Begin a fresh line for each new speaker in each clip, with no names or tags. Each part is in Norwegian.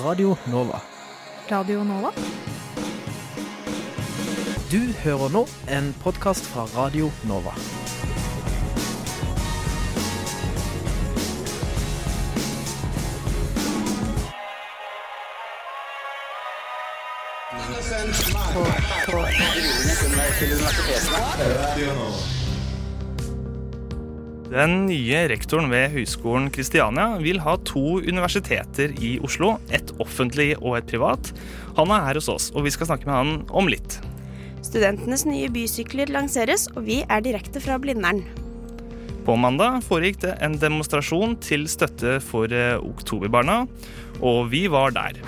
Radio Nova.
Radio Nova?
Du hører nå en podkast fra Radio Nova.
Den nye rektoren ved Høgskolen Kristiania vil ha to universiteter i Oslo. Et offentlig og et privat. Han er her hos oss, og vi skal snakke med han om litt.
Studentenes nye bysykler lanseres, og vi er direkte fra Blindern.
På mandag foregikk det en demonstrasjon til støtte for eh, Oktoberbarna, og vi var der.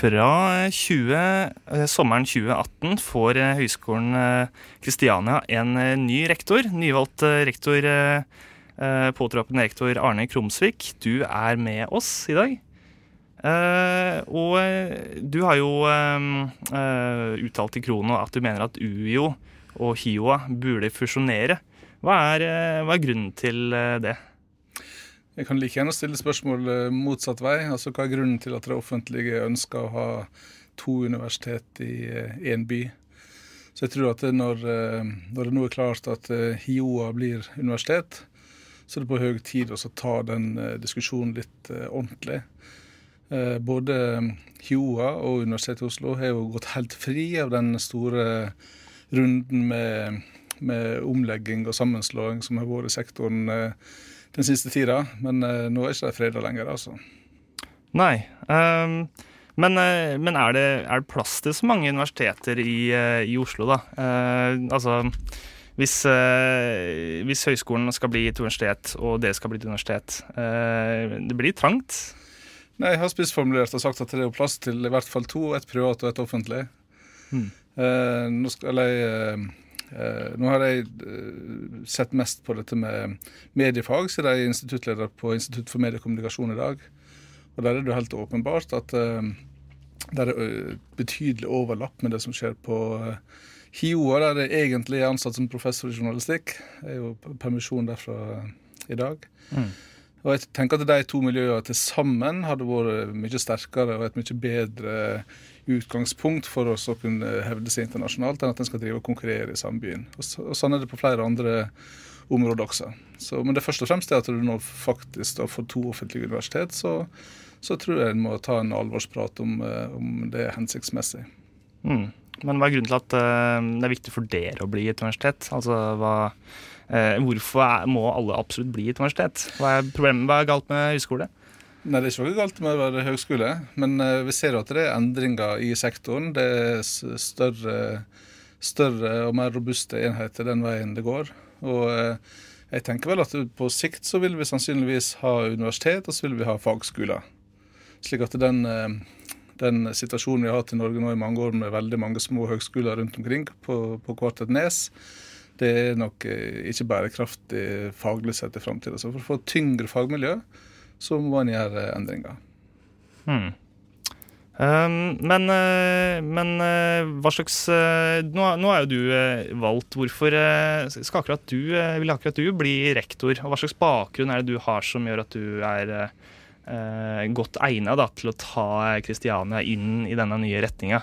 Fra 20, eh, sommeren 2018 får eh, Høgskolen Kristiania en ny rektor. Nyvalgt rektor, påtroppende rektor Arne Krumsvik. Du er med oss i dag. Eh, og eh, du har jo eh, eh, uttalt til Krono at du mener at UiO og HiOA burde fusjonere. Hva er, eh, hva er grunnen til eh, det?
Jeg kan like gjerne stille spørsmål eh, motsatt vei. Altså, Hva er grunnen til at det offentlige ønsker å ha to universitet i én by? Så jeg tror at når, eh, når det nå er klart at eh, HiOA blir universitet, så er det på høy tid å ta den eh, diskusjonen litt eh, ordentlig. Eh, Både HiOA og Universitetet i Oslo har jo gått helt fri av den store runden med, med omlegging og sammenslåing som har vært i sektoren den siste tida. Men nå er ikke de freda lenger, altså.
Nei. Um, men, men er, det, er det plass til så mange universiteter i, i Oslo, da? Uh, altså hvis, eh, hvis høyskolen skal bli et universitet, og det skal bli et universitet eh, Det blir trangt.
Nei, Jeg har spissformulert og sagt at det er plass til i hvert fall to, et privat og et offentlig.
Mm.
Eh, nå, skal eller, eh, eh, nå har jeg eh, sett mest på dette med mediefag, siden jeg er instituttleder på Institutt for mediekommunikasjon i dag. Og Der er det jo helt åpenbart at eh, det er eh, betydelig overlapp med det som skjer på eh, HiOA, der jeg egentlig er ansatt som professor i journalistikk. Jeg er jo permisjon derfra eh, i dag.
Mm.
Og jeg tenker at de to miljøene til sammen hadde vært mye sterkere og et mye bedre utgangspunkt for oss å kunne hevde seg internasjonalt, enn at en skal drive og konkurrere i samme byen. Og, så, og sånn er det på flere andre områder også. Så, men det første og fremst er at du nå faktisk da får to offentlige universitet, så, så tror jeg en må ta en alvorsprat om, eh, om det er hensiktsmessig.
Mm. Men hva er grunnen til at eh, det er viktig for dere å bli et universitet? Altså, hva, eh, hvorfor er, må alle absolutt bli et universitet? Hva er problemet? Hva er galt med høyskole?
Nei, Det er ikke noe galt med å være høgskole, men vi ser at det er endringer i sektoren. Det er større, større og mer robuste enheter den veien det går. Og jeg tenker vel at på sikt så vil vi sannsynligvis ha universitet, og så vil vi ha fagskoler. Slik at den, eh, den situasjonen vi har hatt i Norge nå i mange år med veldig mange små høgskoler rundt omkring på, på hvert et nes, det er nok eh, ikke bærekraftig faglig sett i framtida. Så for å få tyngre fagmiljø, så må en gjøre endringer.
Hmm. Um, men eh, men eh, hva slags eh, nå, nå er jo du eh, valgt. Hvorfor eh, skal akkurat du, eh, vil akkurat du bli rektor? Og hva slags bakgrunn er det du har som gjør at du er eh, eh, godt egnet da, til å ta Kristiania inn i denne nye retninga?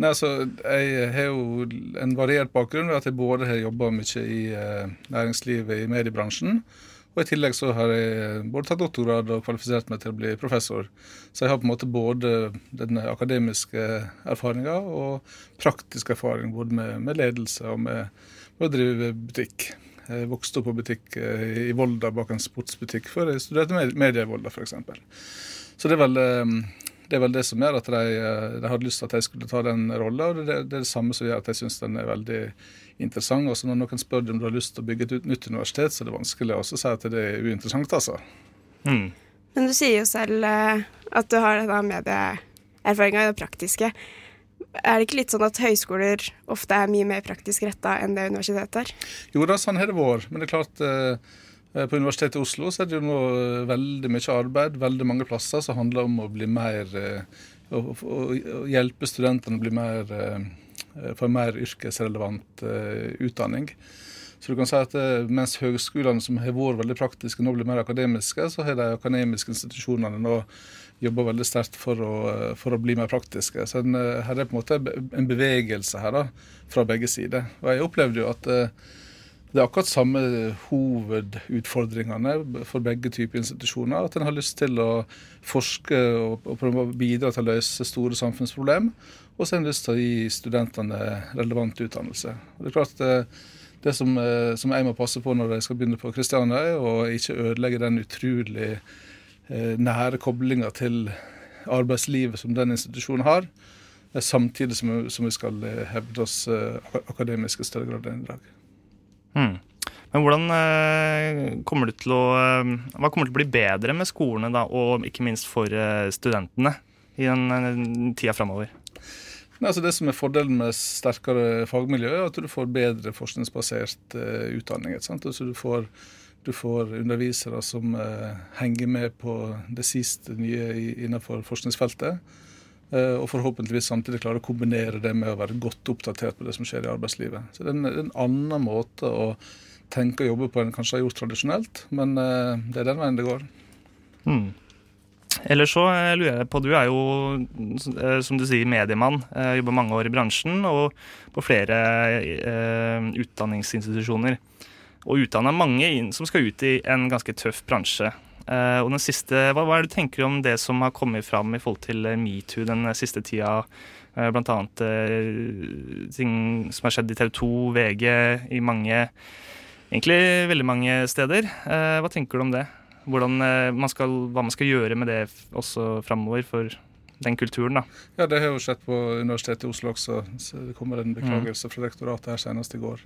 Nei, altså, Jeg har jo en variert bakgrunn ved at jeg både har jobba mye i eh, næringslivet, i mediebransjen, og i tillegg så har jeg både tatt doktorgrad og kvalifisert meg til å bli professor. Så jeg har på en måte både den akademiske erfaringa og praktisk erfaring både med, med ledelse og med, med å drive butikk. Jeg vokste opp på butikk eh, i Volda bak en sportsbutikk før jeg studerte med- medie i Volda f.eks. Så det er vel eh, det er vel det som gjør at de, eh, de hadde lyst til at jeg skulle ta den rolla. Og det, det, det er det samme som gjør at jeg syns den er veldig interessant. Også når noen spør deg om du har lyst til å bygge et nytt universitet, så er det vanskelig å si at det er uinteressant, altså.
Mm.
Men du sier jo selv eh, at du har denne medieerfaringa i det praktiske. Er det ikke litt sånn at høyskoler ofte er mye mer praktisk retta enn det universitetet er?
Jo da, sånn har det vært. Men det er klart eh, på Universitetet i Oslo så er det jo nå veldig mye arbeid, veldig mange plasser som handler om å bli mer eh, å, hjelpe studentene å bli mer eh, få en mer yrkesrelevant utdanning. Så du kan si at mens høgskolene som har vært veldig praktiske, nå blir mer akademiske, så har de akademiske institusjonene nå jobba veldig sterkt for, å- for å bli mer praktiske. Så en, eh, her er det på en måte en bevegelse her da, fra begge sider. Og jeg opplevde jo at eh, det er akkurat samme hovedutfordringene for begge typer institusjoner. At en har lyst til å forske og, og bidra til å løse store samfunnsproblem. Og så har en lyst til å gi studentene relevant utdannelse. Og det er klart eh, det som, eh, som jeg må passe på når jeg skal begynne på Kristiania, er å ikke ødelegge den utrolig eh, nære koblinga til arbeidslivet som den institusjonen har. eh, Samtidig som, vi skal eh, hevde oss eh, akademisk i større grad enn i dag.
Mm. Men hvordan eh, kommer det til å eh, Hva kommer til å bli bedre med skolene, da, og ikke minst for eh, studentene, i den eh, tida framover?
Altså det som er Fordelen med sterkere fagmiljø, er at du får bedre forskningsbasert eh, utdanning. Altså du, får, du får undervisere som eh, henger med på det siste nye innenfor forskningsfeltet. eh, og forhåpentligvis samtidig klarer å kombinere det med å være godt oppdatert på det som skjer i arbeidslivet. Så det er en, en annen måte å tenke og jobbe på enn kanskje har gjort tradisjonelt, men eh, det er den veien det går.
Mm. Ellers så lurer jeg på, du er jo, som du sier, mediemann. Jobber mange år i bransjen og på flere utdanningsinstitusjoner. Og utdanna mange inn, som skal ut i en ganske tøff bransje. Uh, og den siste, hva, hva er det du tenker om det som har kommet fram i forhold til eh, metoo den siste tida? Uh, blant annet uh, ting som har skjedd i TV 2, VG, i mange Egentlig veldig mange steder. Eh, hva tenker du om det? Eh, man skal, hva man skal gjøre med det også framover for den kulturen, da.
Ja, det har jo skjedd på Universitetet i Oslo også. så Det kommer en beklagelse fra rektoratet her senest i går.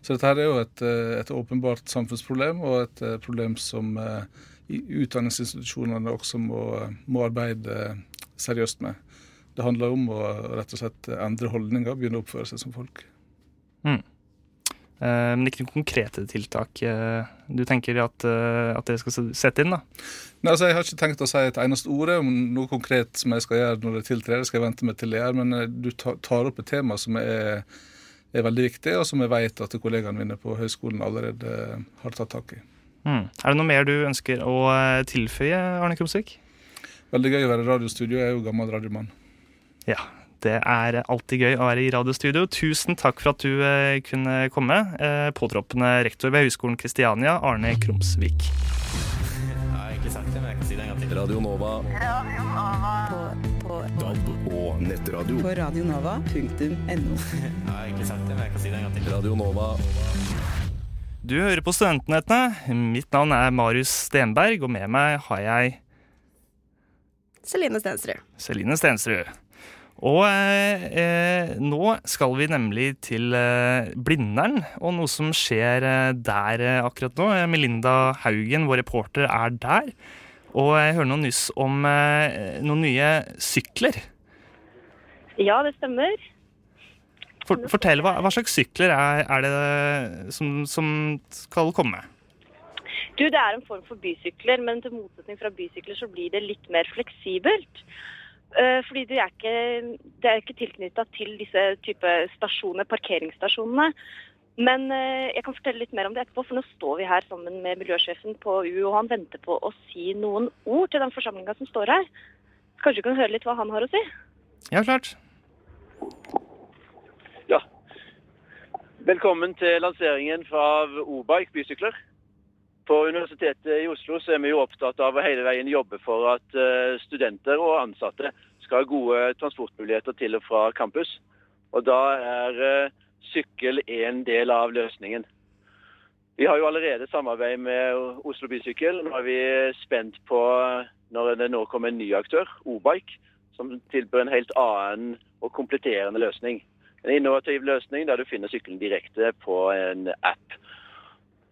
Så dette her er jo et, eh, et åpenbart samfunnsproblem, og et eh, problem som eh, utdanningsinstitusjonene også må, må arbeide seriøst med. Det handler om å rett og slett endre holdninger, begynne å oppføre seg som folk.
Mm. men ikke noen konkrete tiltak du tenker at, at dere skal sette inn, da.
Nei, altså Jeg har ikke tenkt å si et eneste ord om noe konkret som jeg skal gjøre når jeg tiltrer. Det skal jeg vente med til jeg gjør, men du tar opp et tema som er, er veldig viktig, og som jeg vet at kollegaene mine på høyskolen allerede eh, har tatt tak i.
Mm. Er det noe mer du ønsker å eh, tilføye, Arne Krumsvik?
Veldig gøy å være i radiostudio. Jeg er jo gammel radiomann.
Ja, det er alltid gøy å være i radiostudio. Tusen takk for at du eh, kunne komme. Påtroppende rektor ved Høgskolen Kristiania, Arne Krumsvik.
Jeg har egentlig sagt det, men jeg kan si det en gang til. Radio Nova.
på, på,
og nettradio.
på radionova.no.
Si. Radio Nova.
Du hører på Studentnettene. Mitt navn er Marius Stenberg, og med meg har jeg
Celine Stensrud.
Celine Stensrud. Og eh, eh, nå skal vi nemlig til eh, Blindern, og noe som skjer eh, der eh, akkurat nå. Eh, Melinda Haugen, vår reporter, er der. Og jeg hører noe nyss om eh, noen nye sykler.
Ja, det stemmer.
For, fortell, hva, hva slags sykler er, er det som, som skal komme?
Du, Det er en form for bysykler, men til motsetning fra bysykler så blir det litt mer fleksibelt. Eh, fordi det er ikke, det er ikke tilknytta til disse type stasjoner, parkeringsstasjonene. Men eh, jeg kan fortelle litt mer om det etterpå, for nå står vi her sammen med miljøsjefen på U, og han venter på å si noen ord til den forsamlinga som står her. Kanskje du kan høre litt hva han har å si?
Ja, klart.
Velkommen til lanseringen av O-Bike bysykler. På Universitetet i Oslo så er vi jo opptatt av å hele veien jobbe for at eh, studenter og ansatte skal ha gode transportmuligheter til og fra campus. Og da er eh, sykkel en del av løsningen. Vi har jo allerede samarbeid med Oslo Bysykkel. Nå er vi spent på når det nå kommer en ny aktør, O-Bike, som tilbyr en helt annen og kompletterende løsning. En innovativ løsning der du finner sykkelen direkte på en app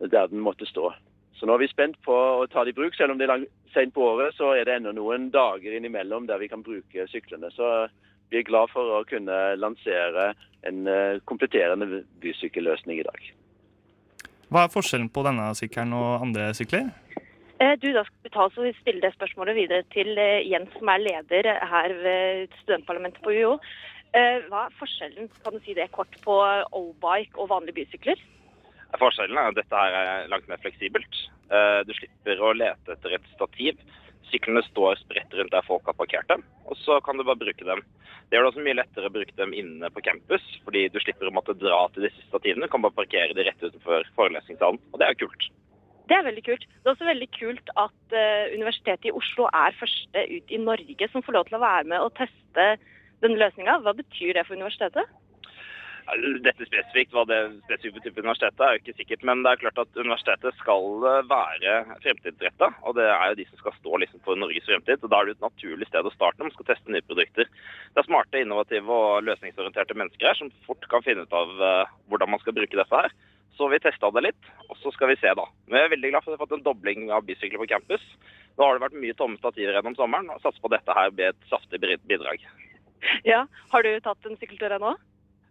der den måtte stå. Så nå er vi spent på å ta det i bruk. Selv om det er sent på året, så er det ennå noen dager innimellom der vi kan bruke syklene. Så vi er glad for å kunne lansere en eh, kompletterende bysykkelløsning i dag.
Hva er forskjellen på denne sykkelen og andre sykler?
Eh, Du, Da skal vi ta oss og stille det spørsmålet videre til eh, Jens, som er leder her ved studentparlamentet på UiO. Eh, Hva er forskjellen kan du si det kort, på O-bike og vanlige bysykler?
Forskjellen er at dette her er langt mer fleksibelt. Du slipper å lete etter et stativ. Syklene står spredt rundt der folk har parkert dem, og så kan du bare bruke dem. Det gjør det også mye lettere å bruke dem inne på campus, fordi du slipper å måtte dra til disse stativene. Du kan bare parkere de rett utenfor forelesningssalen, og det er kult.
Det er veldig kult. Det er også veldig kult at uh, Universitetet i Oslo er første ut i Norge som får lov til å være med og teste denne løsninga. Hva betyr det for universitetet?
Dette spesifikt, hva det spesifikt betyr for universitetet, er jo ikke sikkert. Men det er klart at universitetet skal eh, være fremtidsretta. Og det er jo de som skal stå liksom for Norges fremtid. Og da er det et naturlig sted å starte når man skal teste nye produkter. Det er smarte, innovative og løsningsorienterte mennesker her som fort kan finne ut av eh, hvordan man skal bruke dette her. Så vi testa det litt, og så skal vi se, da. Men jeg er veldig glad for at vi har fått en dobling av bysykler på campus. Nå har det vært mye tomme stativer gjennom sommeren, og satser på at dette her blir et saftig bidrag.
Ja, Har du tatt en sykkeltur ennå?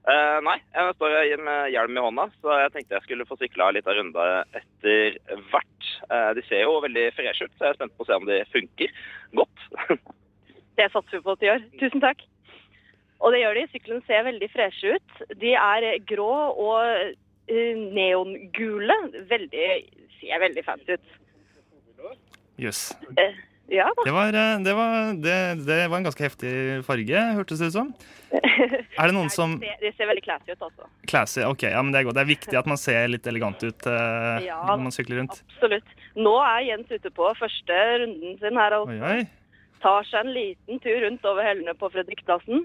Eh, nei, jeg står med hjelm i hånda, så jeg tenkte jeg skulle få sykla litt av runde etter hvert. Eh, de ser jo veldig freshe ut, så jeg er spent på å se om de funker godt.
Det satser vi på at de gjør. Tusen takk. Og det gjør de. Syklene ser veldig freshe ut. De er grå og neongule. Veldig, ser veldig fancy ut.
Jøss.
Eh, ja da.
Det, var, eh, det, var, det, det var en ganske heftig farge, hørtes det ut som. Er det noen som
Det ser, ser veldig classy ut, altså.
Classy. Ok, ja, men det er godt. Det er viktig at man ser litt elegant ut eh,
Ja,
når man sykler rundt.
Absolutt. Nå er Jens ute på første runden sin her.
Oi,
Altså.
oi.
Tar seg en liten tur rundt over hellene på Fredrikplassen.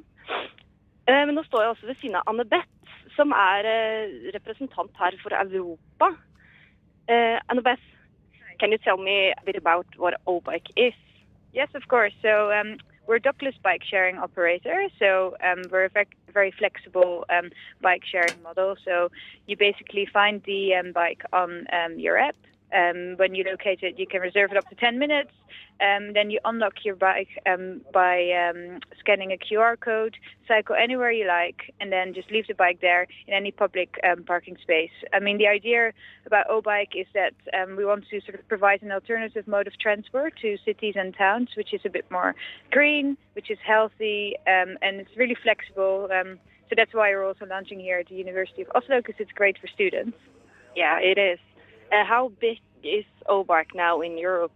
Eh, men nå står jeg også ved siden av Anne Beth, som er eh, representant her for Europa. Eh, Anne Beth, can you tell me a bit about what O-Bike is?
Yes, of course. So um, we're a dockless bike sharing operator. So um, we're a very flexible um, bike sharing model. So you basically find the um, bike on um, your app. Um, when you locate it, you can reserve it up to 10 minutes. Um, then you unlock your bike um, by um, scanning a QR code, cycle anywhere you like, and then just leave the bike there in any public um, parking space. I mean, the idea about O-Bike is that um, we want to sort of provide an alternative mode of transport to cities and towns, which is a bit more green, which is healthy, and it's really flexible. So that's why we're also launching here at the University of Oslo, because it's great for students.
Yeah, it is. Uh, how big is O-Bike now in Europe?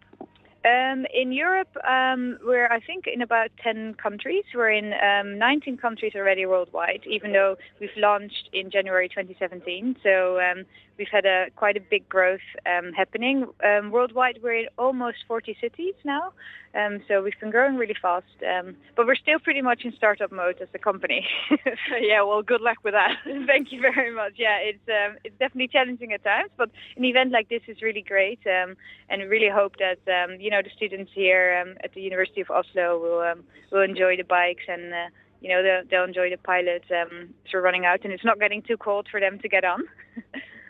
Um, in Europe, um, we're I think in about 10 countries. We're in um, 19 countries already worldwide, even though we've launched in January 2017. So um, we've had a quite a big growth um, happening um, worldwide. We're in almost 40 cities now. Um, so we've been growing really fast, um, but we're still pretty much in startup mode as a company.
yeah, well, good luck with that.
Thank you very much. Yeah, it's um, it's definitely challenging at times, but an event like this is really great, um, and we really hope that you know the students here at the University of Oslo will will enjoy the bikes and. Uh, you know they'll, they'll enjoy the pilot um, as running out, and it's not getting too cold for them to get on.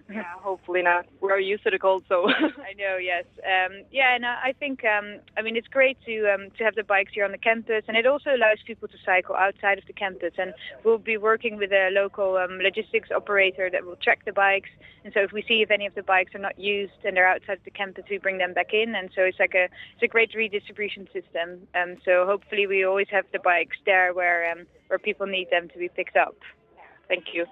yeah, hopefully not. We're used to the cold, so.
I know, yes. Um, yeah, and I think, um, I mean, it's great to um, to have the bikes here on the campus, and it also allows people to cycle outside of the campus. And we'll be working with a local um, logistics operator that will track the bikes. And so if we see if any of the bikes are not used and they're outside the campus, we bring them back in. And so it's like a it's a great redistribution system. Um, so hopefully we always have the bikes there where um, where people need them to be picked up.
Thank you.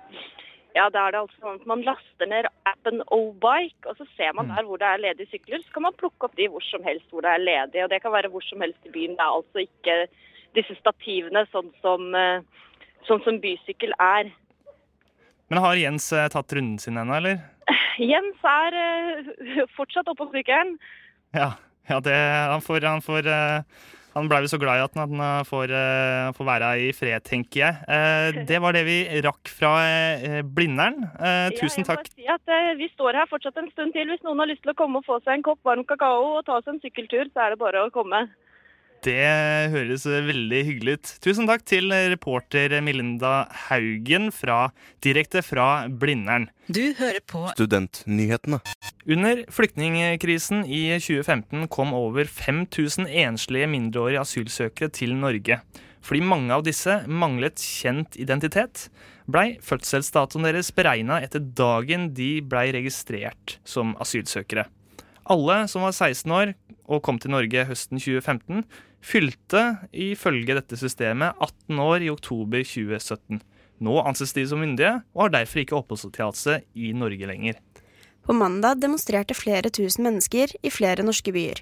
Ja, da er det altså sånn at Man laster ned appen O-Bike, og så ser man der hvor det er ledige sykler. Så kan man plukke opp de hvor som helst hvor det er ledig. og Det kan være hvor som helst i byen. Det er altså ikke disse stativene sånn som, eh, sånn som bysykkel er.
Men har Jens eh, tatt runden sin ennå, eller?
Jens er eh, fortsatt oppå sykkelen.
Ja, ja det, han får, han får Han blei jo så glad i at han eh, får, eh, får være i fred, tenker jeg. Eh, Det var det vi rakk fra Blindern. Tusen
Ja,
takk.
si at Vi står her fortsatt en stund til. Hvis noen har lyst til å komme og få seg en kopp varm kakao og ta seg en sykkeltur, så er det bare å komme.
Det høres veldig hyggelig ut. Tusen takk til reporter Melinda Haugen fra, direkte fra Blindern.
Du hører på
Studentnyhetene.
Under flyktningkrisen i 2015 kom over 5000 enslige mindreårige asylsøkere til Norge. Fordi mange av disse manglet kjent identitet, blei fødselsdatoen deres beregna etter dagen de blei registrert som asylsøkere. Alle som var 16 år og kom til Norge høsten 2015, fylte ifølge dette systemet 18 år i oktober 2017. Nå anses de som myndige og har derfor ikke oppholdstillatelse i Norge lenger.
På mandag demonstrerte flere tusen mennesker i flere norske byer.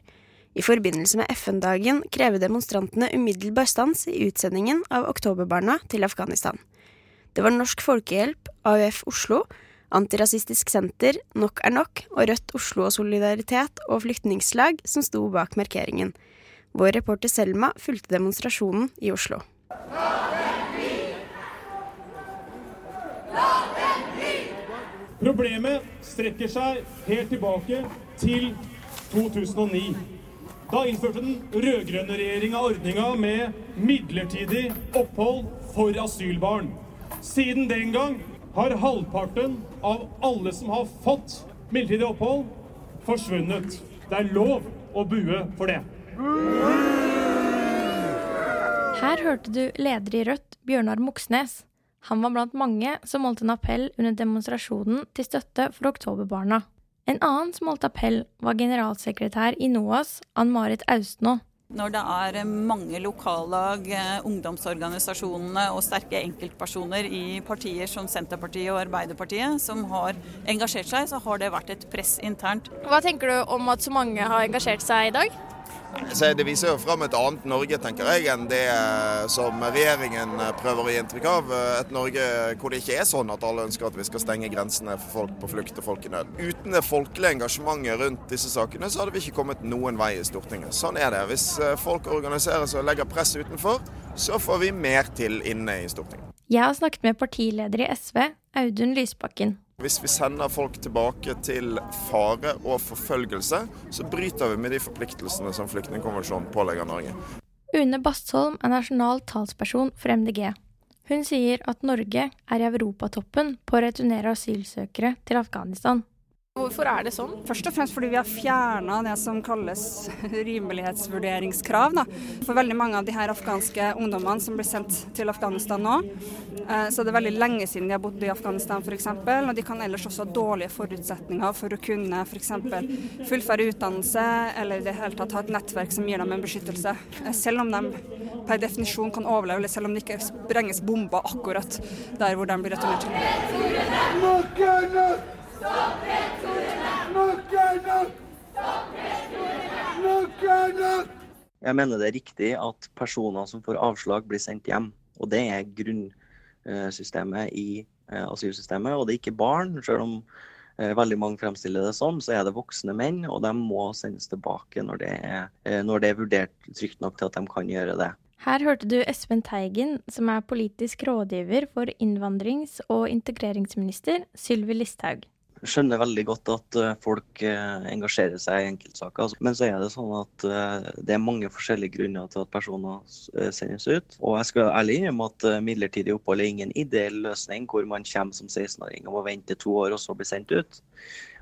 I forbindelse med FN-dagen krever demonstrantene umiddelbar stans i utsendingen av oktoberbarna til Afghanistan. Det var Norsk Folkehjelp, AUF Oslo, Antirasistisk Senter, Nok er nok og Rødt Oslo og Solidaritet og Flyktningslag som sto bak markeringen. Vår reporter Selma fulgte demonstrasjonen i Oslo.
Problemet strekker seg helt tilbake til 2009. Da innførte den rød-grønne regjeringa ordninga med midlertidig opphold for asylbarn. Siden den gang har halvparten av alle som har fått midlertidig opphold, forsvunnet. Det er lov å bue for det.
Her hørte du leder i Rødt, Bjørnar Moxnes. Han var blant mange som holdt en appell under demonstrasjonen til støtte for oktoberbarna. En annen som holdt appell, var generalsekretær i NOAS, Ann Marit Austnå.
Når det er mange lokallag, eh, ungdomsorganisasjonene og sterke enkeltpersoner i partier som Senterpartiet og Arbeiderpartiet som har engasjert seg, så har det vært et press internt.
Hva tenker du om at så mange har engasjert seg i dag?
Så det viser jo fram et annet Norge, tenker jeg, enn det eh, som regjeringen eh, prøver å gi inntrykk av. Et Norge hvor det ikke er sånn at alle ønsker at vi skal stenge grensene for folk på flukt og folk i nød. Uten det folkelige engasjementet rundt disse sakene, så hadde vi ikke kommet noen vei i Stortinget. Sånn er det. Hvis eh, folk organiserer seg og legger press utenfor, så får vi mer til inne i Stortinget.
Jeg har snakket med partileder i SV, Audun Lysbakken.
Hvis vi sender folk tilbake til fare og forfølgelse, så bryter vi med de forpliktelsene som flyktningkonvensjonen pålegger Norge.
Une Bastholm er nasjonal talsperson for MDG. Hun sier at Norge er i europatoppen på å returnere asylsøkere til Afghanistan.
Hvorfor er det sånn? Først og fremst fordi vi har fjerna det som kalles rimelighetsvurderingskrav. Da. For veldig mange av de her afghanske ungdommene som blir sendt til Afghanistan nå, eh, så det er veldig lenge siden de har bodd i Afghanistan f.eks. Og de kan ellers også ha dårlige forutsetninger for å kunne f.eks. fullføre utdannelse eller i det hele tatt ha et nettverk som gir dem en beskyttelse. Eh, selv om de per definisjon kan overleve, eller selv om det ikke sprenges bomber akkurat der hvor de blir returnert til.
Stopp returene! Nok er nok! Stopp returene! Nok er nok!
Jeg mener det er riktig at personer som får avslag, blir sendt hjem. Og det er grunnsystemet i eh, asylsystemet. Og det er ikke barn. Selv om eh, veldig mange fremstiller det sånn, så er det voksne menn, og de må sendes tilbake når det er, eh, når det er vurdert trygt nok til at de kan gjøre det.
Her hørte du Espen Teigen, som er politisk rådgiver for innvandrings- og integreringsminister Sylvi Listhaug
skjønner veldig godt at eh, folk eh, engasjerer seg i enkeltsaker. Altså. Men så er det sånn at eh, det er mange forskjellige grunner til at personer sendes ut. Og jeg skal ærlig innrømme at midlertidig opphold er ingen ideell løsning hvor man kommer som 16-åring og må vente to år og så bli sendt ut.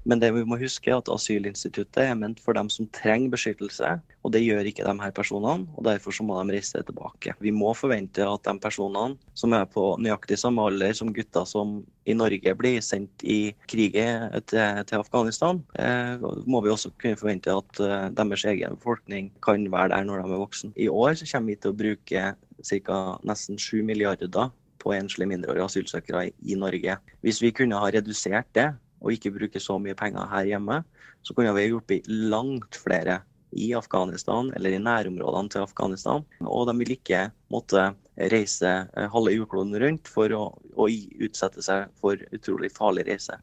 Men det vi må huske er at asylinstituttet er ment for dem som trenger beskyttelse, og det gjør ikke de her personene. og Derfor så må de reise tilbake. Vi må forvente at de personene som er på nøyaktig samme alder som gutter som i Norge blir sendt i krigen til, til Afghanistan, eh, må vi også kunne forvente at eh, deres egen befolkning kan være der når de er voksen. I år så kommer vi til å bruke ca. nesten 7 milliarder på enslige mindreårige asylsøkere i Norge. Hvis vi kunne ha redusert det og ikke bruke så mye penger her hjemme, så kunne vi hjulpet langt flere i Afghanistan eller i nærområdene til Afghanistan. Og de vil ikke måtte reise eh, halve jordkloden rundt for å, å utsette seg for utrolig farlig reise.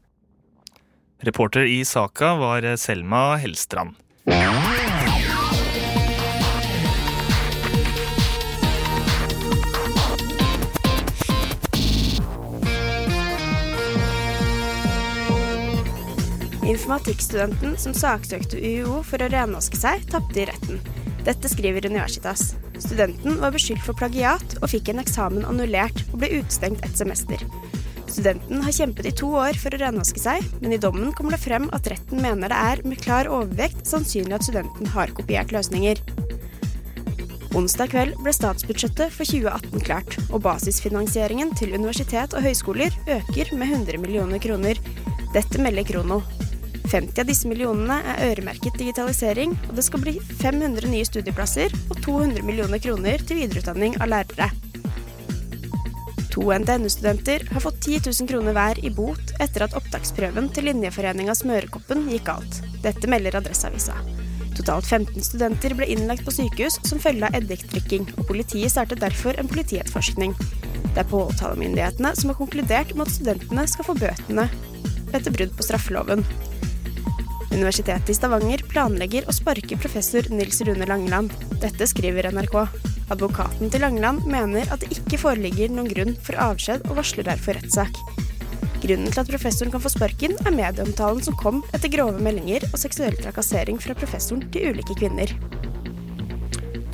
Reporter i saka var Selma Hellstrand.
Informatikkstudenten som saksøkte UiO for å renvaske seg, tapte i retten. Dette skriver Universitas. Studenten var beskyldt for plagiat og fikk en eksamen annullert og ble utestengt et semester. Studenten har kjempet i to år for å renvaske seg, men i dommen kommer det frem at retten mener det er med klar overvekt sannsynlig at studenten har kopiert løsninger. Onsdag kveld ble statsbudsjettet for 2018 klart, og basisfinansieringen til universitet og høyskoler øker med 100 millioner kroner. Dette melder Krono. 50 av disse millionene er øremerket digitalisering, og det skal bli 500 nye studieplasser og 200 millioner kroner til videreutdanning av lærere. To NTNU-studenter har fått 10 000 kroner hver i bot etter at opptaksprøven til linjeforeninga Smørekoppen gikk galt. Dette melder Adresseavisa. Totalt 15 studenter ble innlagt på sykehus som følge av eddikdrikking, og politiet startet derfor en politietterforskning. Det er påtalemyndighetene som har konkludert med at studentene skal få bøtene etter brudd på straffeloven. Universitetet i Stavanger planlegger å sparke professor Nils Rune Langeland. Dette skriver NRK. Advokaten til Langeland mener at det ikke foreligger noen grunn for avskjed, og varsler derfor rettssak. Grunnen til at professoren kan få sparken, er medieomtalen som kom etter grove meldinger og seksuell trakassering fra professoren til ulike kvinner.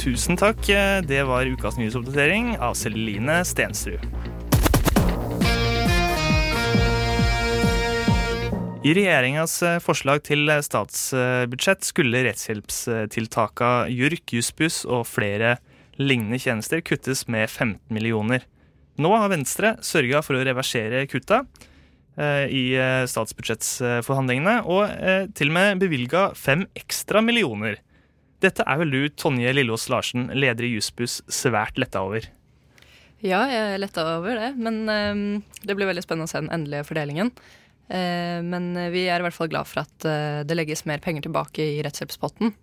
Tusen takk. Det var ukas nyhetsoppdatering av Celine Stensrud. I regjeringas forslag til statsbudsjett skulle rettshjelpstiltaka JURK, Jussbuss og flere lignende tjenester kuttes med 15 millioner. Nå har Venstre sørga for å reversere kutta eh, i eh, statsbudsjettsforhandlingene, og eh, til og med bevilga fem ekstra millioner. Dette er vel du, Tonje Lillås Larsen, leder i Jussbuss, svært letta over?
Ja, jeg er letta over det, men um, det blir veldig spennende å se den endelige fordelingen. Uh, men vi er i hvert fall glad for at uh, det legges mer penger tilbake i rettshjelpspotten.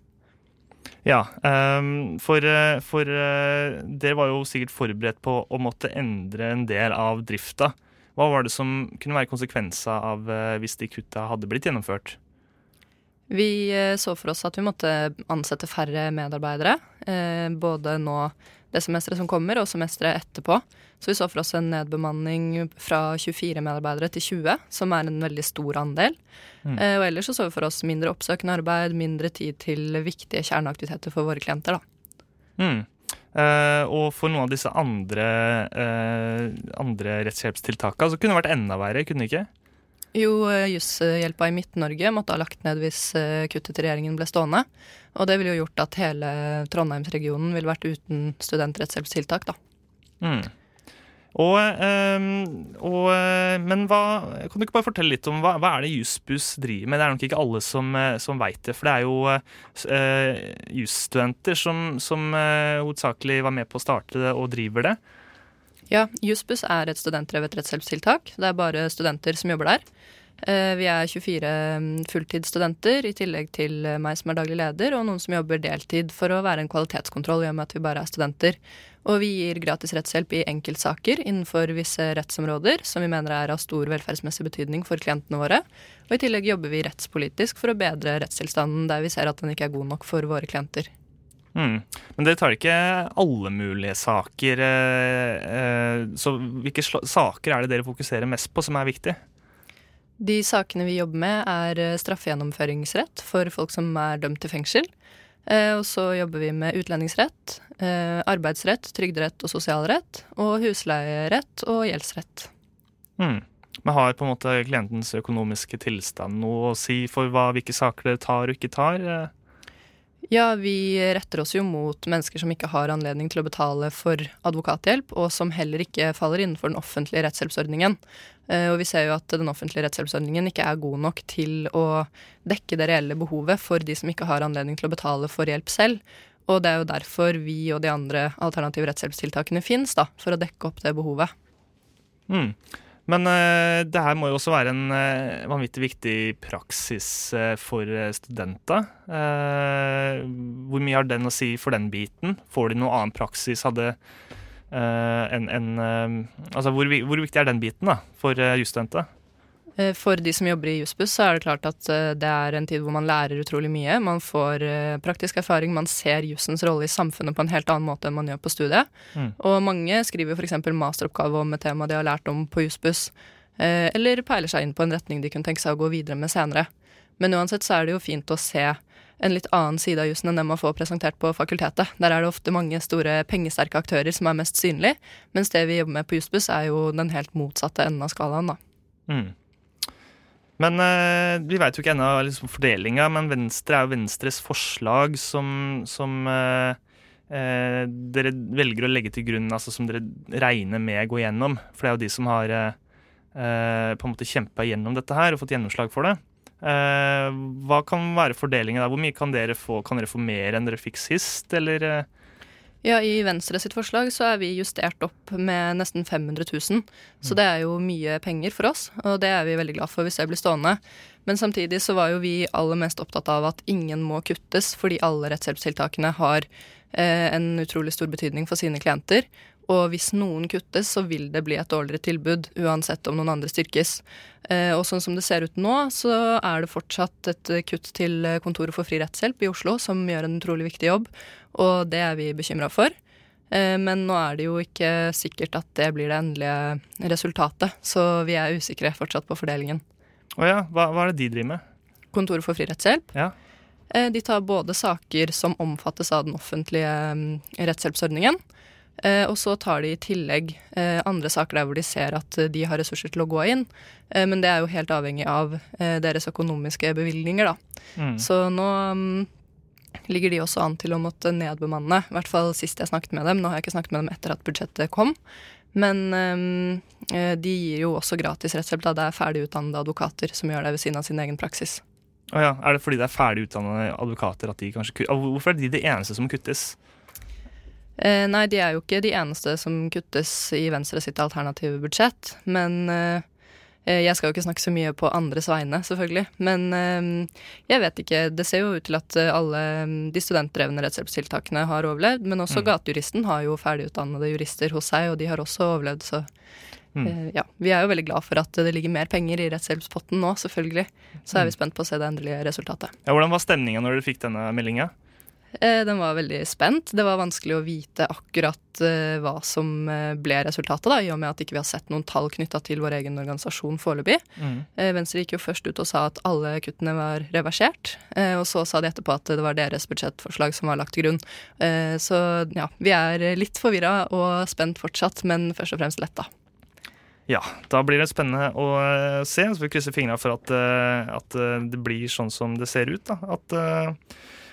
Ja, um, for, for dere var jo sikkert forberedt på å måtte endre en del av drifta. Hva var det som kunne være konsekvenser av hvis de kutta hadde blitt gjennomført?
Vi så for oss at vi måtte ansette færre medarbeidere. Både nå det semesteret som kommer, og semesteret etterpå. Så vi så for oss en nedbemanning fra 24 medarbeidere til 20, som er en veldig stor andel. Mm. Eh, og ellers så, så vi for oss mindre oppsøkende arbeid, mindre tid til viktige kjerneaktiviteter for våre klienter. da.
Mm. Uh, og for noen av disse andre, uh, andre rettshjelpstiltakene så kunne det vært enda verre, kunne det ikke?
Jo, Jusshjelpa i Midt-Norge måtte ha lagt ned hvis kuttet til regjeringen ble stående. Og det ville jo gjort at hele Trondheimsregionen ville vært uten studentrettshjelpstiltak, da.
Mm. Og, og, men hva, kan du ikke bare fortelle litt om hva, hva er det Jussbuss driver med? Det er nok ikke alle som, som veit det. For det er jo uh, jusstudenter som, som uh, hovedsakelig var med på å starte det og driver det.
Ja, Jussbuss er et studentdrevet rettshjelpstiltak. Det er bare studenter som jobber der. Uh, vi er 24 fulltidsstudenter, i tillegg til meg som er daglig leder, og noen som jobber deltid for å være en kvalitetskontroll, i og med at vi bare er studenter. Og vi gir gratis rettshjelp i enkeltsaker innenfor visse rettsområder som vi mener er av stor velferdsmessig betydning for klientene våre. Og i tillegg jobber vi rettspolitisk for å bedre rettstilstanden der vi ser at den ikke er god nok for våre klienter.
Mm. Men dere tar ikke alle mulige saker. Så hvilke saker er det dere fokuserer mest på som er viktige?
De sakene vi jobber med, er straffegjennomføringsrett for folk som er dømt til fengsel. Eh, og så jobber vi med utlendingsrett, eh, arbeidsrett, trygderett og sosialrett. Og husleierett og gjeldsrett.
Mm. Men har på en måte klientens økonomiske tilstand noe å si for hva, hvilke saker dere tar og ikke tar? Eh?
Ja, vi retter oss jo mot mennesker som ikke har anledning til å betale for advokathjelp, og som heller ikke faller innenfor den offentlige rettshjelpsordningen. Og vi ser jo at den offentlige rettshjelpsordningen ikke er god nok til å dekke det reelle behovet for de som ikke har anledning til å betale for hjelp selv. Og det er jo derfor vi og de andre alternative rettshjelpstiltakene fins, for å dekke opp det behovet.
Mm. Men uh, det her må jo også være en uh, vanvittig viktig praksis uh, for studenter. hvor mye har den å si for den biten? Får de noe annen praksis? Hadde en, en Altså, hvor, hvor, viktig er den biten da, for uh, jusstudenter?
For de som jobber i Jussbuss, så er det klart at det er en tid hvor man lærer utrolig mye. Man får praktisk erfaring, man ser jussens rolle i samfunnet på en helt annen måte enn man gjør på studiet. Mm. Og mange skriver f.eks. masteroppgave om et tema de har lært om på Jussbuss, eller peiler seg inn på en retning de kunne tenke seg å gå videre med senere. Men uansett så er det jo fint å se en litt annen side av jussen enn den man får presentert på fakultetet. Der er det ofte mange store pengesterke aktører som er mest synlige, mens det vi jobber med på Jussbuss, er jo den helt motsatte enden av skalaen, da.
Mm. Men eh, vi veit jo ikke ennå liksom, fordelinga, men Venstre er jo Venstres forslag som, som eh, eh, dere velger å legge til grunn, altså som dere regner med å gå gjennom. For det er jo de som har eh, på en måte kjempa gjennom dette her og fått gjennomslag for det. Eh, hva kan være fordelinga der? Hvor mye kan dere få? Kan dere få mer enn dere fikk sist, eller?
Ja, i Venstre sitt forslag så er vi justert opp med nesten 500 000. Så det er jo mye penger for oss, og det er vi veldig glad for hvis det blir stående. Men samtidig så var jo vi aller mest opptatt av at ingen må kuttes, fordi alle rettshjelpstiltakene har eh, en utrolig stor betydning for sine klienter. Og hvis noen kuttes, så vil det bli et dårligere tilbud, uansett om noen andre styrkes. Eh, og sånn som det ser ut nå, så er det fortsatt et kutt til Kontoret for fri rettshjelp i Oslo, som gjør en utrolig viktig jobb, og det er vi bekymra for. Eh, men nå er det jo ikke sikkert at det blir det endelige resultatet, så vi er usikre fortsatt på fordelingen.
Å ja, hva, hva er det de driver med?
Kontoret for fri rettshjelp.
Ja.
Eh, De tar både saker som omfattes av den offentlige mm, rettshjelpsordningen, eh, og så tar de i tillegg eh, andre saker der hvor de ser at eh, de har ressurser til å gå inn. Eh, Men det er jo helt avhengig av eh, deres økonomiske bevilgninger, da.
Mm.
Så nå mm, ligger de også an til å måtte nedbemanne, i hvert fall sist jeg snakket med dem. Nå har jeg ikke snakket med dem etter at budsjettet kom. Men eh, de gir jo også gratis rettshjelp. Det er ferdigutdannede advokater som gjør det ved siden av sin egen praksis.
Oh ja, Er det fordi det er ferdig utdannede advokater at de kanskje kutter? Hvorfor er de det eneste som kuttes?
Eh, nei, de er jo ikke de eneste som kuttes i Venstre sitt alternative budsjett. Men eh, eh, jeg skal jo ikke snakke så mye på andres vegne, selvfølgelig. Men eh, jeg vet ikke. Det ser jo ut til at eh, alle mm, de studentdrevne rettshjelpstiltakene har overlevd. Men også
Mm.
Gatejuristen har jo ferdigutdannede jurister hos seg, og de har også overlevd. Så
Mm.
eh, ja. Vi er jo veldig glad for at det ligger mer penger i rettshjelpspotten nå, selvfølgelig. Så er
Mm.
vi spent på å se det endelige resultatet.
Ja, hvordan var stemninga når dere fikk denne meldinga?
Eh, Den var veldig spent. Det var vanskelig å vite akkurat eh, hva som eh, ble resultatet, da, i og med at ikke vi har sett noen tall knytta til vår egen organisasjon foreløpig.
Mm.
Venstre gikk jo først ut og sa at alle kuttene var reversert, og så sa de etterpå at det var deres budsjettforslag som var lagt til grunn. Så ja, vi er litt forvirra og spent fortsatt, men først og fremst letta.
Ja, da blir det spennende å se. Så vi krysser fingra for at, at det blir sånn som det ser ut. Da. At,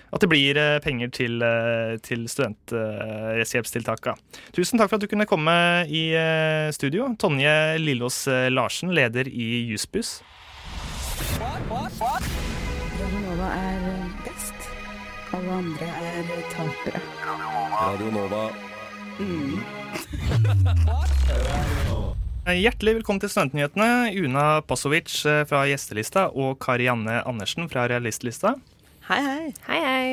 at det blir eh, penger til, eh, til studentrettshjelpstiltaka. Tusen takk for at du kunne komme i eh, studio. Tonje Lillås Larsen, leder i Jussbuss.
Radionova er best. Alle andre er tapere.
Radionova.
Mm.
Hjertelig velkommen til Studentnyhetene. Una Pasovic fra Gjestelista og Karianne Andersen fra Realistlista.
Hei, hei.
Hei, hei.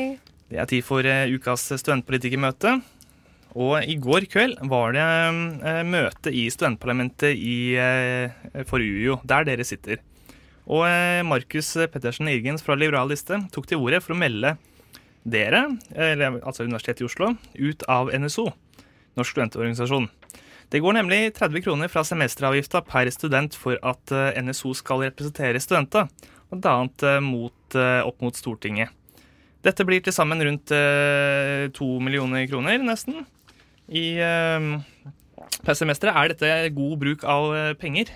Det er tid for eh, ukas studentpolitikermøte. Og i går kveld var det eh, møte i studentparlamentet i, eh, for UiO, der dere sitter. Og eh, Markus Pettersen Irgens fra Liberal Liste tok til orde for å melde dere, eller, altså Universitetet i Oslo, ut av NSO, Norsk studentorganisasjon. Det går nemlig 30 kroner fra semesteravgifta per student for at eh, NSO skal representere studenter, bl.a. Mot, eh, opp mot Stortinget. Dette blir til sammen rundt eh, to millioner kroner, nesten. I, eh, per. Er dette god bruk av eh, penger?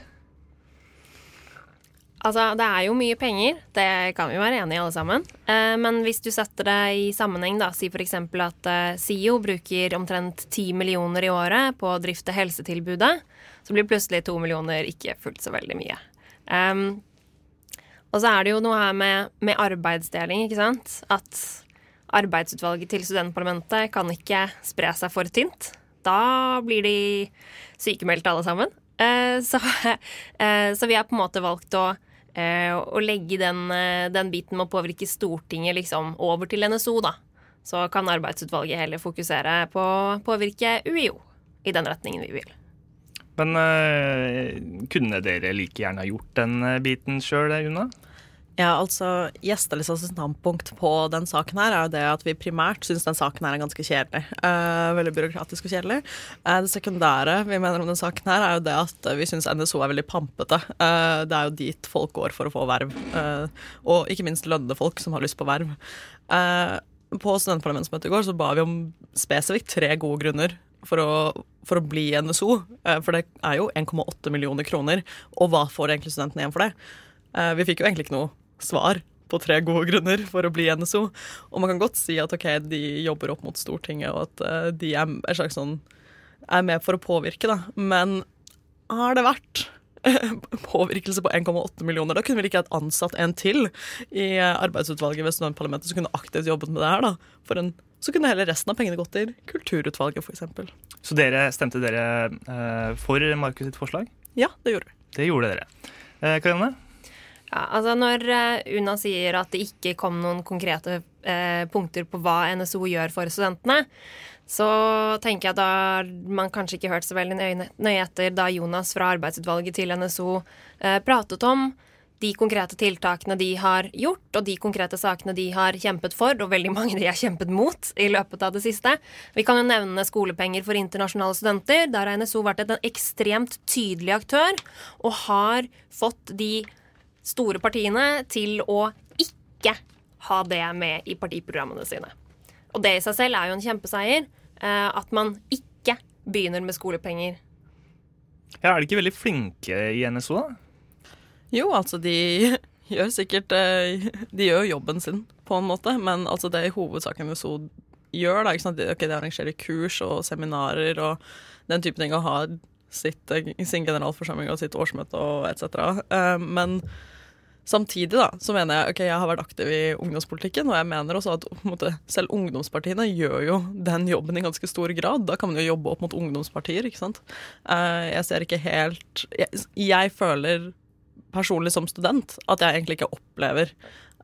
Altså, det er jo mye penger, det kan vi være enige i alle sammen. Eh, men hvis du setter det i sammenheng, da, si f.eks. at eh, SIO bruker omtrent 10 millioner i året på å drifte helsetilbudet, så blir plutselig 2 millioner ikke fullt så veldig mye. Og så er det jo noe her med, med arbeidsdeling, ikke sant. At arbeidsutvalget til studentparlamentet kan ikke spre seg for tynt. Da blir de sykemeldte alle sammen. Eh, så, eh, så vi har på en måte valgt å, eh, å legge den, den biten med å påvirke Stortinget liksom over til NSO, da. Så kan arbeidsutvalget heller fokusere på å påvirke UiO i den retningen vi vil.
Men uh, kunne dere like gjerne gjort den eh, biten sjøl, Una?
Ja, altså Gjestelistas standpunkt på den saken her er jo det at vi primært syns den saken her er ganske kjedelig. Uh, veldig byråkratisk og kjedelig. Uh, det sekundære vi mener om den saken her er jo det at vi syns NSO er veldig pampete. Uh, det er jo dit folk går for å få verv. Og ikke minst lønnede folk som har lyst på verv. På studentparlamentsmøtet i går så ba vi om spesifikt tre gode grunner for å, for å bli NSO. Eh, for det er jo 1,8 millioner kroner, og hva får egentlig studentene igjen for det? Eh, vi fikk jo egentlig ikke noe svar på tre gode grunner for å bli NSO. Og man kan godt si at ok, de jobber opp mot Stortinget, og at eh, de er, er, sånn, er med for å påvirke, da. Men har det vært påvirkelse på 1,8 millioner? Da kunne vi like hatt ansatt en til i arbeidsutvalget ved studentparlamentet som kunne aktivt jobbet med det her, da. For en Så kunne heller resten av pengene gått til kulturutvalget, f.eks.
Så dere stemte dere eh, for Markus sitt forslag?
Ja, det gjorde vi.
Det gjorde dere. Eh, Karianne?
Ja, altså Når eh, Una sier at det ikke kom noen konkrete eh, punkter på hva NSO gjør for studentene, så tenker jeg at da har man kanskje ikke hørt så veldig nøye, nøye etter da Jonas fra arbeidsutvalget til NSO eh, pratet om de konkrete tiltakene de har gjort, og de konkrete sakene de har kjempet for, og veldig mange de har kjempet mot i løpet av det siste. Vi kan jo nevne skolepenger for internasjonale studenter. Der har NSO vært en ekstremt tydelig aktør, og har fått de store partiene til å ikke ha det med i partiprogrammene sine. Og det i seg selv er jo en kjempeseier. eh, At man ikke begynner med skolepenger.
Ja, er de ikke veldig flinke i NSO, da?
Jo, altså de gjør sikkert eh, De gjør jobben sin, på en måte, men altså det er i hovedsak NSO gjør. Da, ikke sant? De, okay, de arrangerer kurs og seminarer og den type ting, og har sitt, eh, sin generalforsamling og sitt årsmøte og etc. Eh, men samtidig da, så mener jeg ok, jeg har vært aktiv i ungdomspolitikken, og jeg mener også at måte, selv ungdomspartiene gjør jo den jobben i ganske stor grad. Da kan man jo jobbe opp mot ungdomspartier, ikke sant. Jeg ser ikke helt jeg, jeg føler personlig som student at jeg egentlig ikke opplever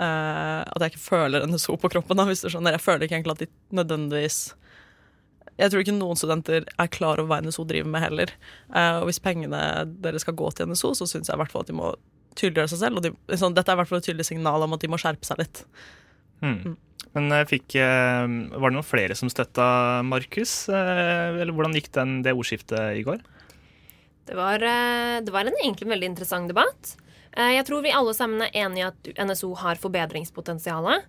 uh, At jeg ikke føler NSO på kroppen. Da, hvis du skjønner. Jeg føler ikke egentlig at de nødvendigvis Jeg tror ikke noen studenter er klar over hva NSO driver med heller. Uh, og hvis pengene deres skal gå til NSO, så syns jeg i hvert fall at de må tydeliggjøre seg selv. Og de, liksom, dette er i hvert fall et tydelig signal om at de må skjerpe seg litt.
Mm. Men eh, fikk, eh, var det noen flere som støtta Markus? Eller hvordan gikk den, det ordskiftet i går?
Det var, eh, det var en egentlig veldig interessant debatt. Eh, Jeg tror vi alle sammen er enige i at NSO har forbedringspotensial.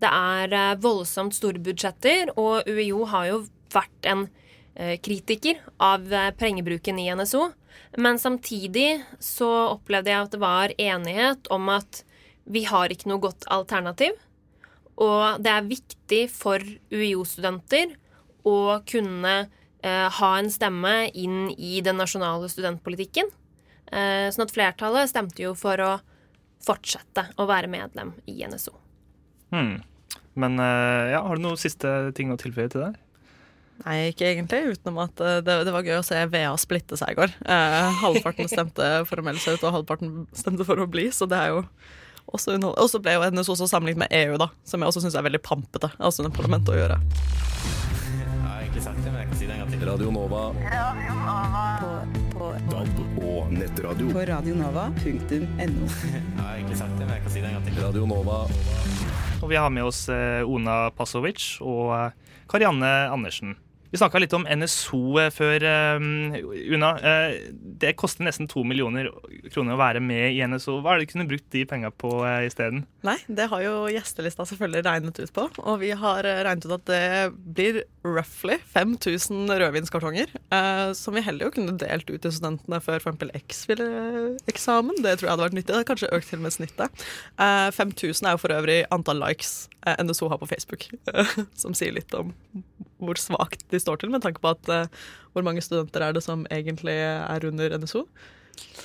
Det er eh, voldsomt store budsjetter, og UiO har jo vært en kritiker av pengebruken i NSO. Men samtidig så opplevde jeg at det var enighet om at vi har ikke noe godt alternativ. Og det er viktig for UiO-studenter å kunne ha en stemme inn i den nasjonale studentpolitikken. Eh, sånn at flertallet stemte jo for å fortsette å være medlem i NSO.
Hmm. Men eh, ja, har du noen siste ting å tilføye til det?
Nei, ikke egentlig, utenom at eh, det, det var gøy å se VA splitte seg i går. Eh, halvparten stemte for å melde seg ut, og halvparten stemte for å bli, så det er jo også underholdende. Og så ble jo NSO også sammenlignet med EU, da, som jeg også syns er veldig pampete. Altså under parlamentet å gjøre.
Jeg har egentlig sagt det, men jeg kan si det en gang til. Radio Nova.
På,
DAB og nettradio.
på radionova.no.
Jeg egentlig sagt men jeg kan si det en gang til. Radio Nova.
Og vi har med oss eh, Ona Pasovic og eh, Karianne Andersen. Vi snakka litt om NSO eh, før, um, Una. Eh, det koster nesten to millioner kroner å være med i NSO. Hva er det du kunne brukt de penga på uh, isteden?
Nei, det har jo gjestelista selvfølgelig regnet ut på. Og vi har regnet ut at det blir roughly 5000 rødvinskartonger. Uh, som vi heller jo kunne delt ut til studentene før f.eks. X-eksamen. Det tror jeg hadde vært nyttig. Det hadde kanskje økt til med snittet. Uh, 5000 er jo for øvrig antall likes NSO har på Facebook. som sier litt om hvor svakt de står til, med tanke på at uh, hvor mange studenter er det som egentlig er under NSO.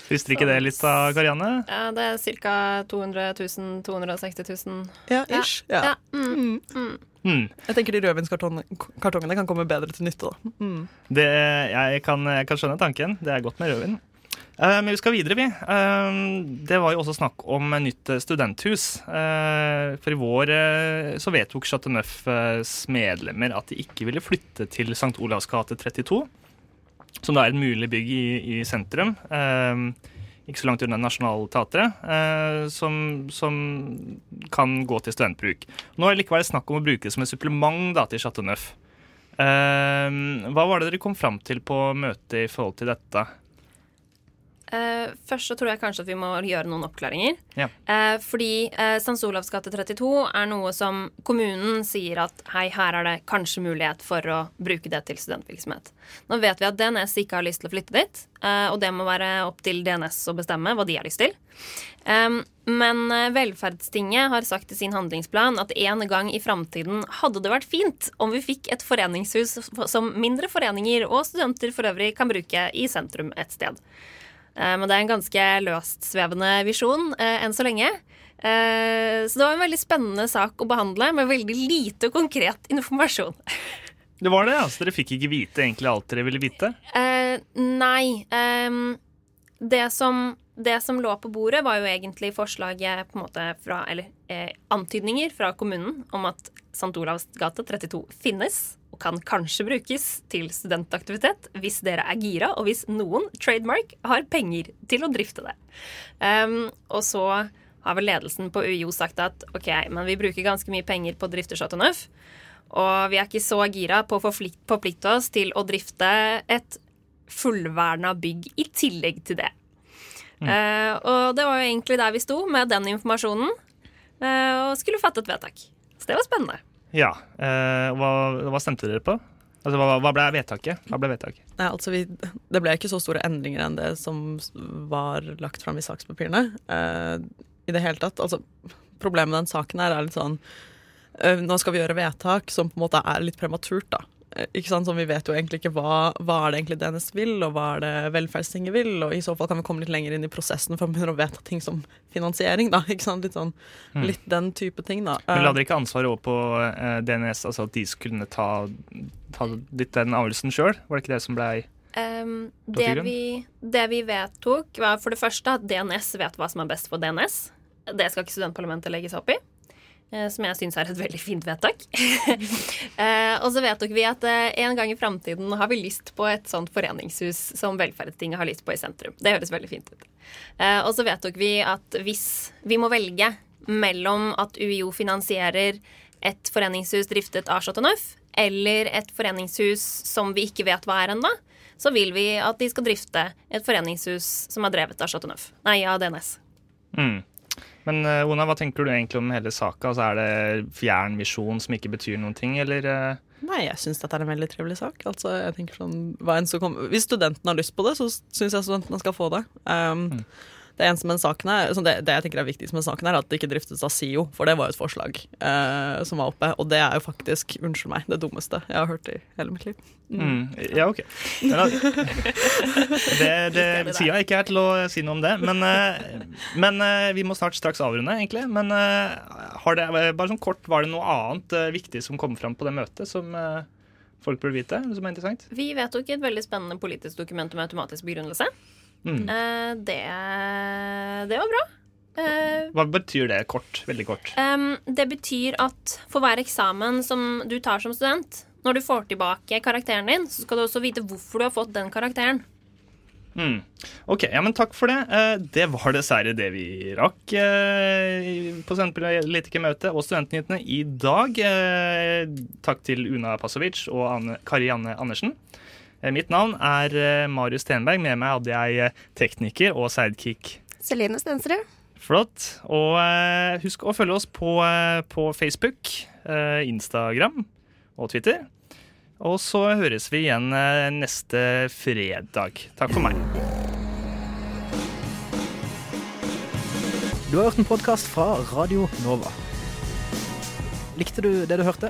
Frister ikke det litt da, Karianne?
Ja, det er ca. 200 000, 260 000.
Ja, ish. Ja.
Mm. Mm.
Mm.
Jeg tenker de rødvinskartongene kan komme bedre til nytte. da. Mm.
Det, jeg, kan, jeg kan skjønne tanken. Det er godt med rødvin. Eh, men vi skal videre, vi. Eh, det var jo også snakk om nytt studenthus. Eh, for i vår så vedtok Chateau Neufs medlemmer at de ikke ville flytte til St. Olavs gate 32. Som da er et mulig bygg i, i sentrum. Ikke så langt unna Nationaltheatret. Som, som kan gå til studentbruk. Nå er det likevel snakk om å bruke det som et supplement da, til Chateau Neuf. Eh, hva var det dere kom fram til på møtet i forhold til dette?
Eh, først så tror jeg kanskje at vi må gjøre noen oppklaringer.
Ja.
Uh, fordi uh, St. Olavs gate 32 er noe som kommunen sier at hei, her er det kanskje mulighet for å bruke det til studentvirksomhet. Nå vet vi at DNS ikke har lyst til å flytte dit, eh, og det må være opp til DNS å bestemme hva de har lyst til. Um, men eh, Velferdstinget har sagt i sin handlingsplan at en gang i framtiden hadde det vært fint om vi fikk et foreningshus som mindre foreninger og studenter for øvrig kan bruke i sentrum et sted. Eh, Men det er en ganske løstsvevende visjon eh, enn så lenge. Eh, så det var en veldig spennende sak å behandle, med veldig lite konkret informasjon.
Det var det, altså. Dere fikk ikke vite egentlig alt dere ville vite?
Uh, nei. Um, det, som, det som lå på bordet, var jo egentlig forslaget på en måte fra Eller eh, antydninger fra kommunen om at St. Olavs gate 32 finnes og kan kanskje brukes til studentaktivitet hvis dere er gira, og hvis noen, trademark, har penger til å drifte det. Um, og så har vel ledelsen på UiO sagt at OK, men vi bruker ganske mye penger på å drifte Chateau Neuf. Og vi er ikke så gira på å forplikte oss til å drifte et fullverna bygg i tillegg til det. Eh, og det var jo egentlig der vi sto med den informasjonen, uh, og skulle fatte et vedtak. Så det var spennende.
Ja. Eh, hva, hva stemte dere på? Altså, hva, hva ble vedtaket? Hva ble vedtaket?
Nei, altså vi, det ble ikke så store endringer enn det som var lagt fram i sakspapirene. eh, I det hele tatt. Altså, problemet med den saken her er litt sånn eh, Nå skal vi gjøre vedtak som på en måte er litt prematurt, da. Ikke sant? Som vi vet jo egentlig ikke hva, hva er det egentlig DNS vil, og hva er det velferdstinget vil. Og i så fall kan vi komme litt lenger inn i prosessen for å begynne å vedta ting som finansiering, da. Ikke sant? Litt sånn
Mm.
litt den type ting, da.
Men la
Eh,
dere ikke ansvaret over på eh, DNS, altså at de skulle ta, ta litt den avgjørelsen sjøl? Var det ikke det som blei Um,
det, vi, det vi vedtok, var for det første at DNS vet hva som er best for DNS. Det skal ikke studentparlamentet legge seg opp i. eh, Som jeg syns er et veldig fint vedtak. Eh, og så vedtok vi at eh, en gang i framtiden har vi lyst på et sånt foreningshus som Velferdstinget har lyst på i sentrum. Det høres veldig fint ut. Og så vedtok vi at hvis vi må velge mellom at UiO finansierer et foreningshus driftet av Chateau Neuf, eller et foreningshus som vi ikke vet hva er ennå, så vil vi at de skal drifte et foreningshus som er drevet av Chateau Neuf. Nei, av DNS.
mm. Men eh, Ona, hva tenker du egentlig om hele saka? Altså, er det fjern visjon som ikke betyr noen ting, eller? eh?
Nei, jeg syns dette er en veldig trivelig sak. Altså, jeg tenker sånn, hva enn som kommer- Hvis studentene har lyst på det, så syns jeg studentene skal få det. Um, Det eneste med saken er, sånn det, det jeg tenker er viktigst med saken, er at det ikke driftes av SIO, for det var jo et forslag eh, som var oppe. Og det er jo faktisk, unnskyld meg, det dummeste jeg har hørt i hele mitt liv.
Mm. Ja, OK. Men, da- det det sier jeg ikke her til å si noe om det. Men, eh, men eh, vi må snart straks avrunde, egentlig. Men eh, har det, bare sånn kort, var det noe annet viktig som kom fram på det møtet, som folk burde vite, som er interessant?
Vi vedtok et veldig spennende politisk dokument om automatisk begrunnelse.
Mm.
Eh, det, det var bra. Eh,
Hva betyr det kort? Veldig kort.
Det betyr at for hver eksamen som du tar som student, når du får tilbake karakteren din, så skal du også vite hvorfor du har fått den karakteren.
Mm. Ok, ja, men takk for det. Eh, Det var dessverre det vi rakk eh, på Studentpolitikermøtet og Studentnyhetene i dag. Eh, Takk til Una Pasovic og Anne, Kari Anne Andersen. Eh, Mitt navn er eh, Marius Stenberg. Med meg hadde jeg eh, tekniker og sidekick.
Celine Stensrud.
Flott. Og eh, husk å følge oss på, på Facebook, eh, Instagram og Twitter. Og så høres vi igjen neste fredag. Takk for meg.
Du har hørt en podkast fra Radio Nova. Likte du det du hørte?